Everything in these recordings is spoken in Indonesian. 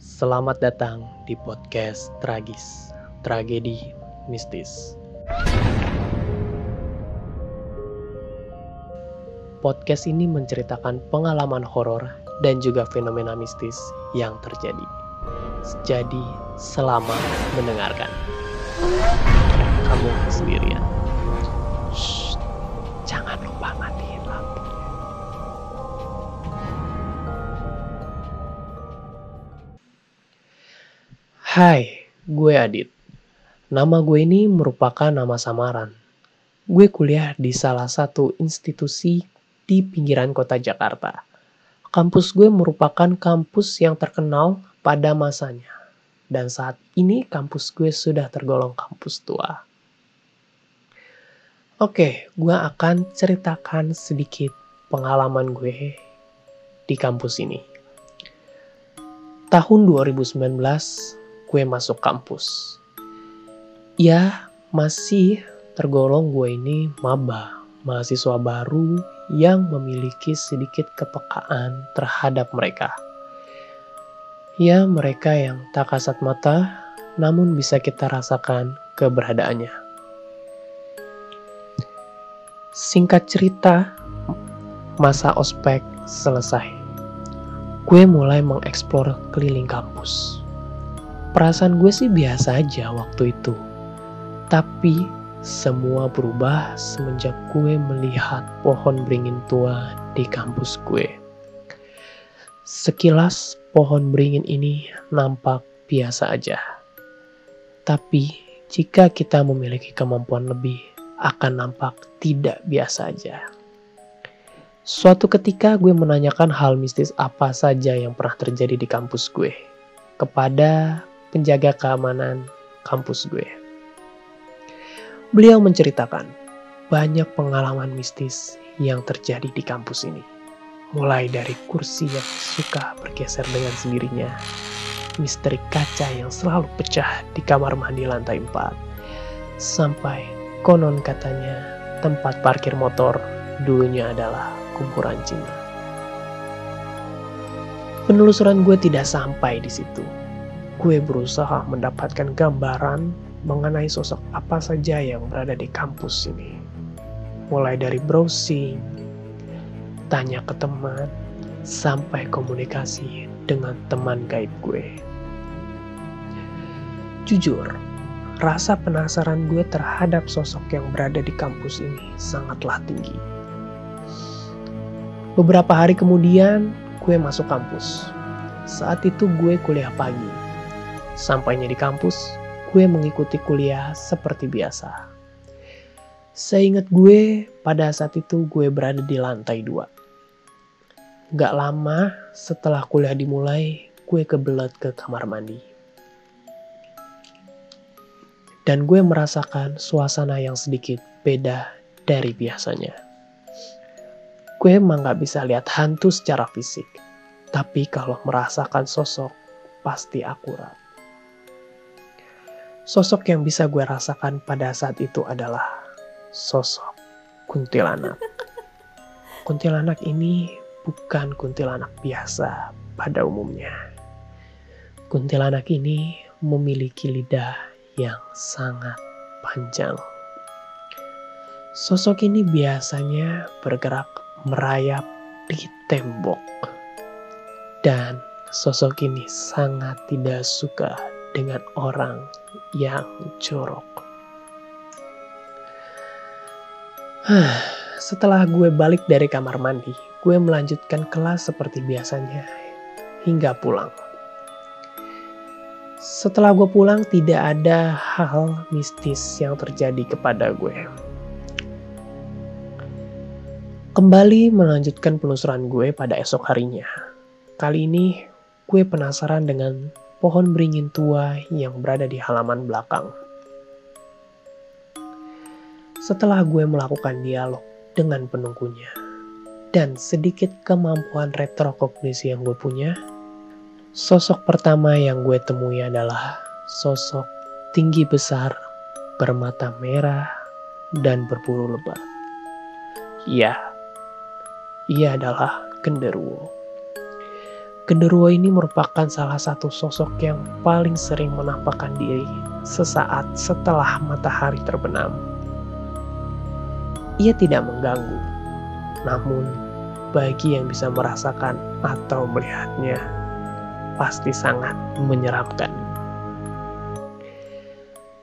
Selamat datang di podcast Tragis, Tragedi Mistis. Podcast ini menceritakan pengalaman horor dan juga fenomena mistis yang terjadi. Jadi, selamat mendengarkan. Hai, gue Adit. Nama gue ini merupakan nama samaran. Gue kuliah di salah satu institusi di pinggiran kota Jakarta. Kampus gue merupakan kampus yang terkenal pada masanya. Dan saat ini kampus gue sudah tergolong kampus tua. Oke, gue akan ceritakan sedikit pengalaman gue di kampus ini. Tahun 2019, gue masuk kampus. Ya, masih tergolong gue ini maba, mahasiswa baru yang memiliki sedikit kepekaan terhadap mereka. Ya, mereka yang tak kasat mata, namun bisa kita rasakan keberadaannya. Singkat cerita, masa ospek selesai. Gue mulai mengeksplor keliling kampus Perasaan gue sih biasa aja waktu itu. Tapi semua berubah semenjak gue melihat pohon beringin tua di kampus gue. Sekilas pohon beringin ini nampak biasa aja. Tapi jika kita memiliki kemampuan lebih, akan nampak tidak biasa aja. Suatu ketika gue menanyakan hal mistis apa saja yang pernah terjadi di kampus gue kepada penjaga keamanan kampus gue. Beliau menceritakan banyak pengalaman mistis yang terjadi di kampus ini. Mulai dari kursi yang suka bergeser dengan sendirinya, misteri kaca yang selalu pecah di kamar mandi lantai 4, sampai konon katanya tempat parkir motor dulunya adalah kuburan Cina. Penelusuran gue tidak sampai di situ gue berusaha mendapatkan gambaran mengenai sosok apa saja yang berada di kampus ini. Mulai dari browsing, tanya ke teman, sampai komunikasi dengan teman gaib gue. Jujur, rasa penasaran gue terhadap sosok yang berada di kampus ini sangatlah tinggi. Beberapa hari kemudian, gue masuk kampus. Saat itu gue kuliah pagi Sampainya di kampus, gue mengikuti kuliah seperti biasa. Seingat gue, pada saat itu gue berada di lantai dua. Gak lama setelah kuliah dimulai, gue kebelet ke kamar mandi. Dan gue merasakan suasana yang sedikit beda dari biasanya. Gue emang gak bisa lihat hantu secara fisik, tapi kalau merasakan sosok, pasti akurat. Sosok yang bisa gue rasakan pada saat itu adalah sosok kuntilanak. Kuntilanak ini bukan kuntilanak biasa pada umumnya. Kuntilanak ini memiliki lidah yang sangat panjang. Sosok ini biasanya bergerak merayap di tembok. Dan sosok ini sangat tidak suka dengan orang yang jorok. Setelah gue balik dari kamar mandi, gue melanjutkan kelas seperti biasanya hingga pulang. Setelah gue pulang, tidak ada hal mistis yang terjadi kepada gue. Kembali melanjutkan penelusuran gue pada esok harinya. Kali ini, gue penasaran dengan pohon beringin tua yang berada di halaman belakang. Setelah gue melakukan dialog dengan penunggunya, dan sedikit kemampuan retrokognisi yang gue punya, sosok pertama yang gue temui adalah sosok tinggi besar, bermata merah, dan berbulu lebat. Ya, ia adalah genderuwo. Genderuwo ini merupakan salah satu sosok yang paling sering menampakkan diri sesaat setelah matahari terbenam. Ia tidak mengganggu, namun bagi yang bisa merasakan atau melihatnya, pasti sangat menyeramkan.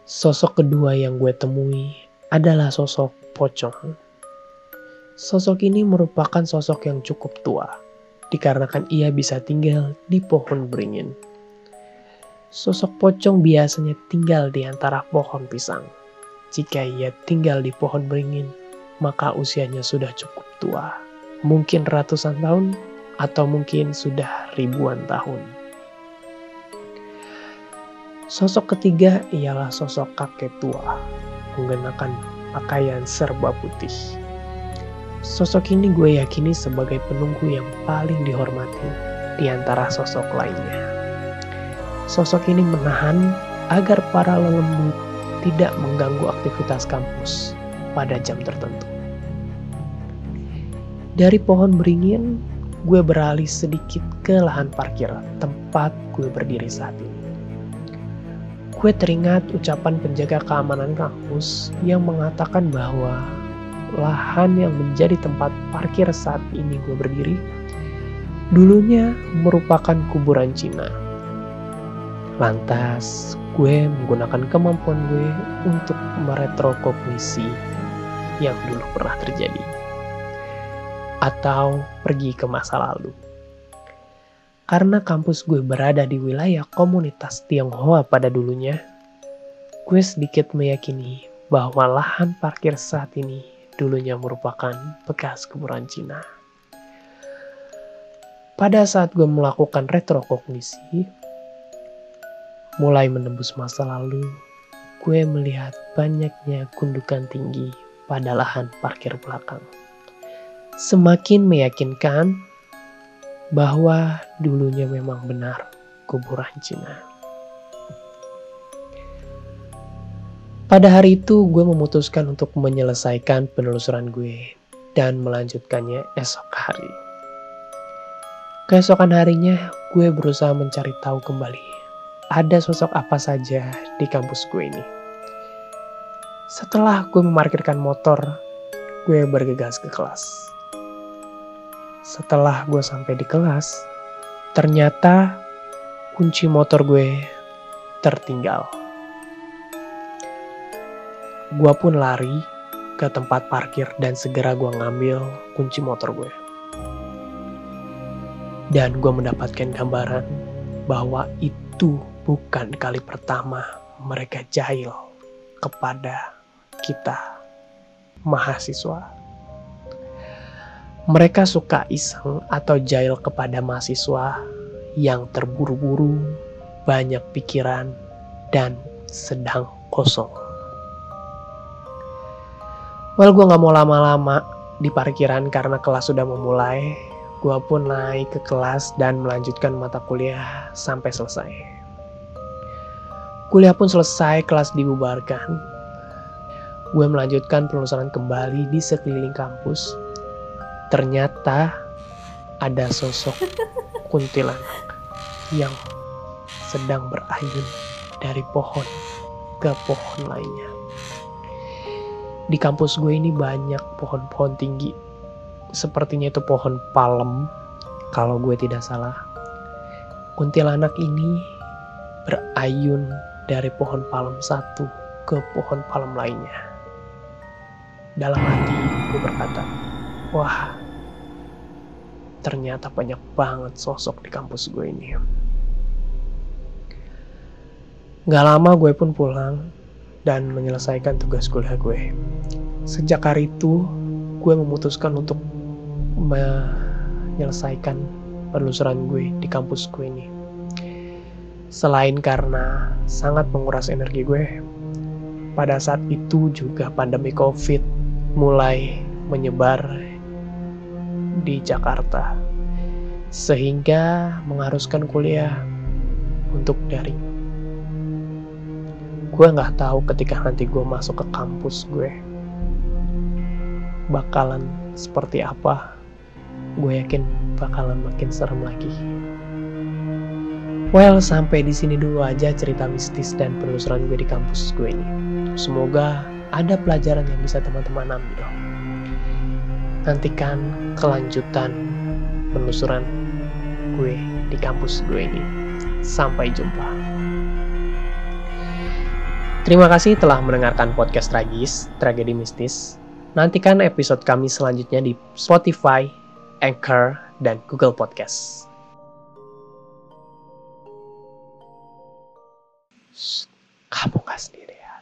Sosok kedua yang gue temui adalah sosok pocong. Sosok ini merupakan sosok yang cukup tua, dikarenakan ia bisa tinggal di pohon beringin. Sosok pocong biasanya tinggal di antara pohon pisang. Jika ia tinggal di pohon beringin, maka usianya sudah cukup tua. Mungkin ratusan tahun, atau mungkin sudah ribuan tahun. Sosok ketiga ialah sosok kakek tua, menggunakan pakaian serba putih. Sosok ini gue yakini sebagai penunggu yang paling dihormati di antara sosok lainnya. Sosok ini menahan agar para lelembut tidak mengganggu aktivitas kampus pada jam tertentu. Dari pohon beringin, gue beralih sedikit ke lahan parkir tempat gue berdiri saat ini gue teringat ucapan penjaga keamanan kampus yang mengatakan bahwa lahan yang menjadi tempat parkir saat ini gue berdiri dulunya merupakan kuburan Cina. Lantas, gue menggunakan kemampuan gue untuk meretrokognisi yang dulu pernah terjadi. Atau pergi ke masa lalu. Karena kampus gue berada di wilayah komunitas Tionghoa pada dulunya, gue sedikit meyakini bahwa lahan parkir saat ini dulunya merupakan bekas kuburan Cina. Pada saat gue melakukan retrokognisi, mulai menembus masa lalu, gue melihat banyaknya gundukan tinggi pada lahan parkir belakang. Semakin meyakinkan bahwa dulunya memang benar kuburan Cina. Pada hari itu gue memutuskan untuk menyelesaikan penelusuran gue dan melanjutkannya esok hari. Keesokan harinya gue berusaha mencari tahu kembali ada sosok apa saja di kampus gue ini. Setelah gue memarkirkan motor, gue bergegas ke kelas. Setelah gue sampai di kelas, ternyata kunci motor gue tertinggal. Gue pun lari ke tempat parkir dan segera gue ngambil kunci motor gue. Dan gue mendapatkan gambaran bahwa itu bukan kali pertama mereka jahil kepada kita mahasiswa mereka suka iseng atau jahil kepada mahasiswa yang terburu-buru, banyak pikiran, dan sedang kosong. Well, gue gak mau lama-lama di parkiran karena kelas sudah memulai. Gue pun naik ke kelas dan melanjutkan mata kuliah sampai selesai. Kuliah pun selesai, kelas dibubarkan. Gue melanjutkan penelusuran kembali di sekeliling kampus ternyata ada sosok kuntilanak yang sedang berayun dari pohon ke pohon lainnya. Di kampus gue ini banyak pohon-pohon tinggi. Sepertinya itu pohon palem, kalau gue tidak salah. Kuntilanak ini berayun dari pohon palem satu ke pohon palem lainnya. Dalam hati gue berkata, wah ternyata banyak banget sosok di kampus gue ini. Gak lama gue pun pulang dan menyelesaikan tugas kuliah gue. Sejak hari itu, gue memutuskan untuk menyelesaikan penelusuran gue di kampus gue ini. Selain karena sangat menguras energi gue, pada saat itu juga pandemi COVID mulai menyebar di Jakarta sehingga mengharuskan kuliah untuk daring. Gue nggak tahu ketika nanti gue masuk ke kampus gue bakalan seperti apa. Gue yakin bakalan makin serem lagi. Well, sampai di sini dulu aja cerita mistis dan penelusuran gue di kampus gue ini. Semoga ada pelajaran yang bisa teman-teman ambil. Nantikan kelanjutan penelusuran gue di kampus gue ini. Sampai jumpa. Terima kasih telah mendengarkan podcast Tragis, Tragedi Mistis. Nantikan episode kami selanjutnya di Spotify, Anchor, dan Google Podcast. Shh, kamu gak sendirian.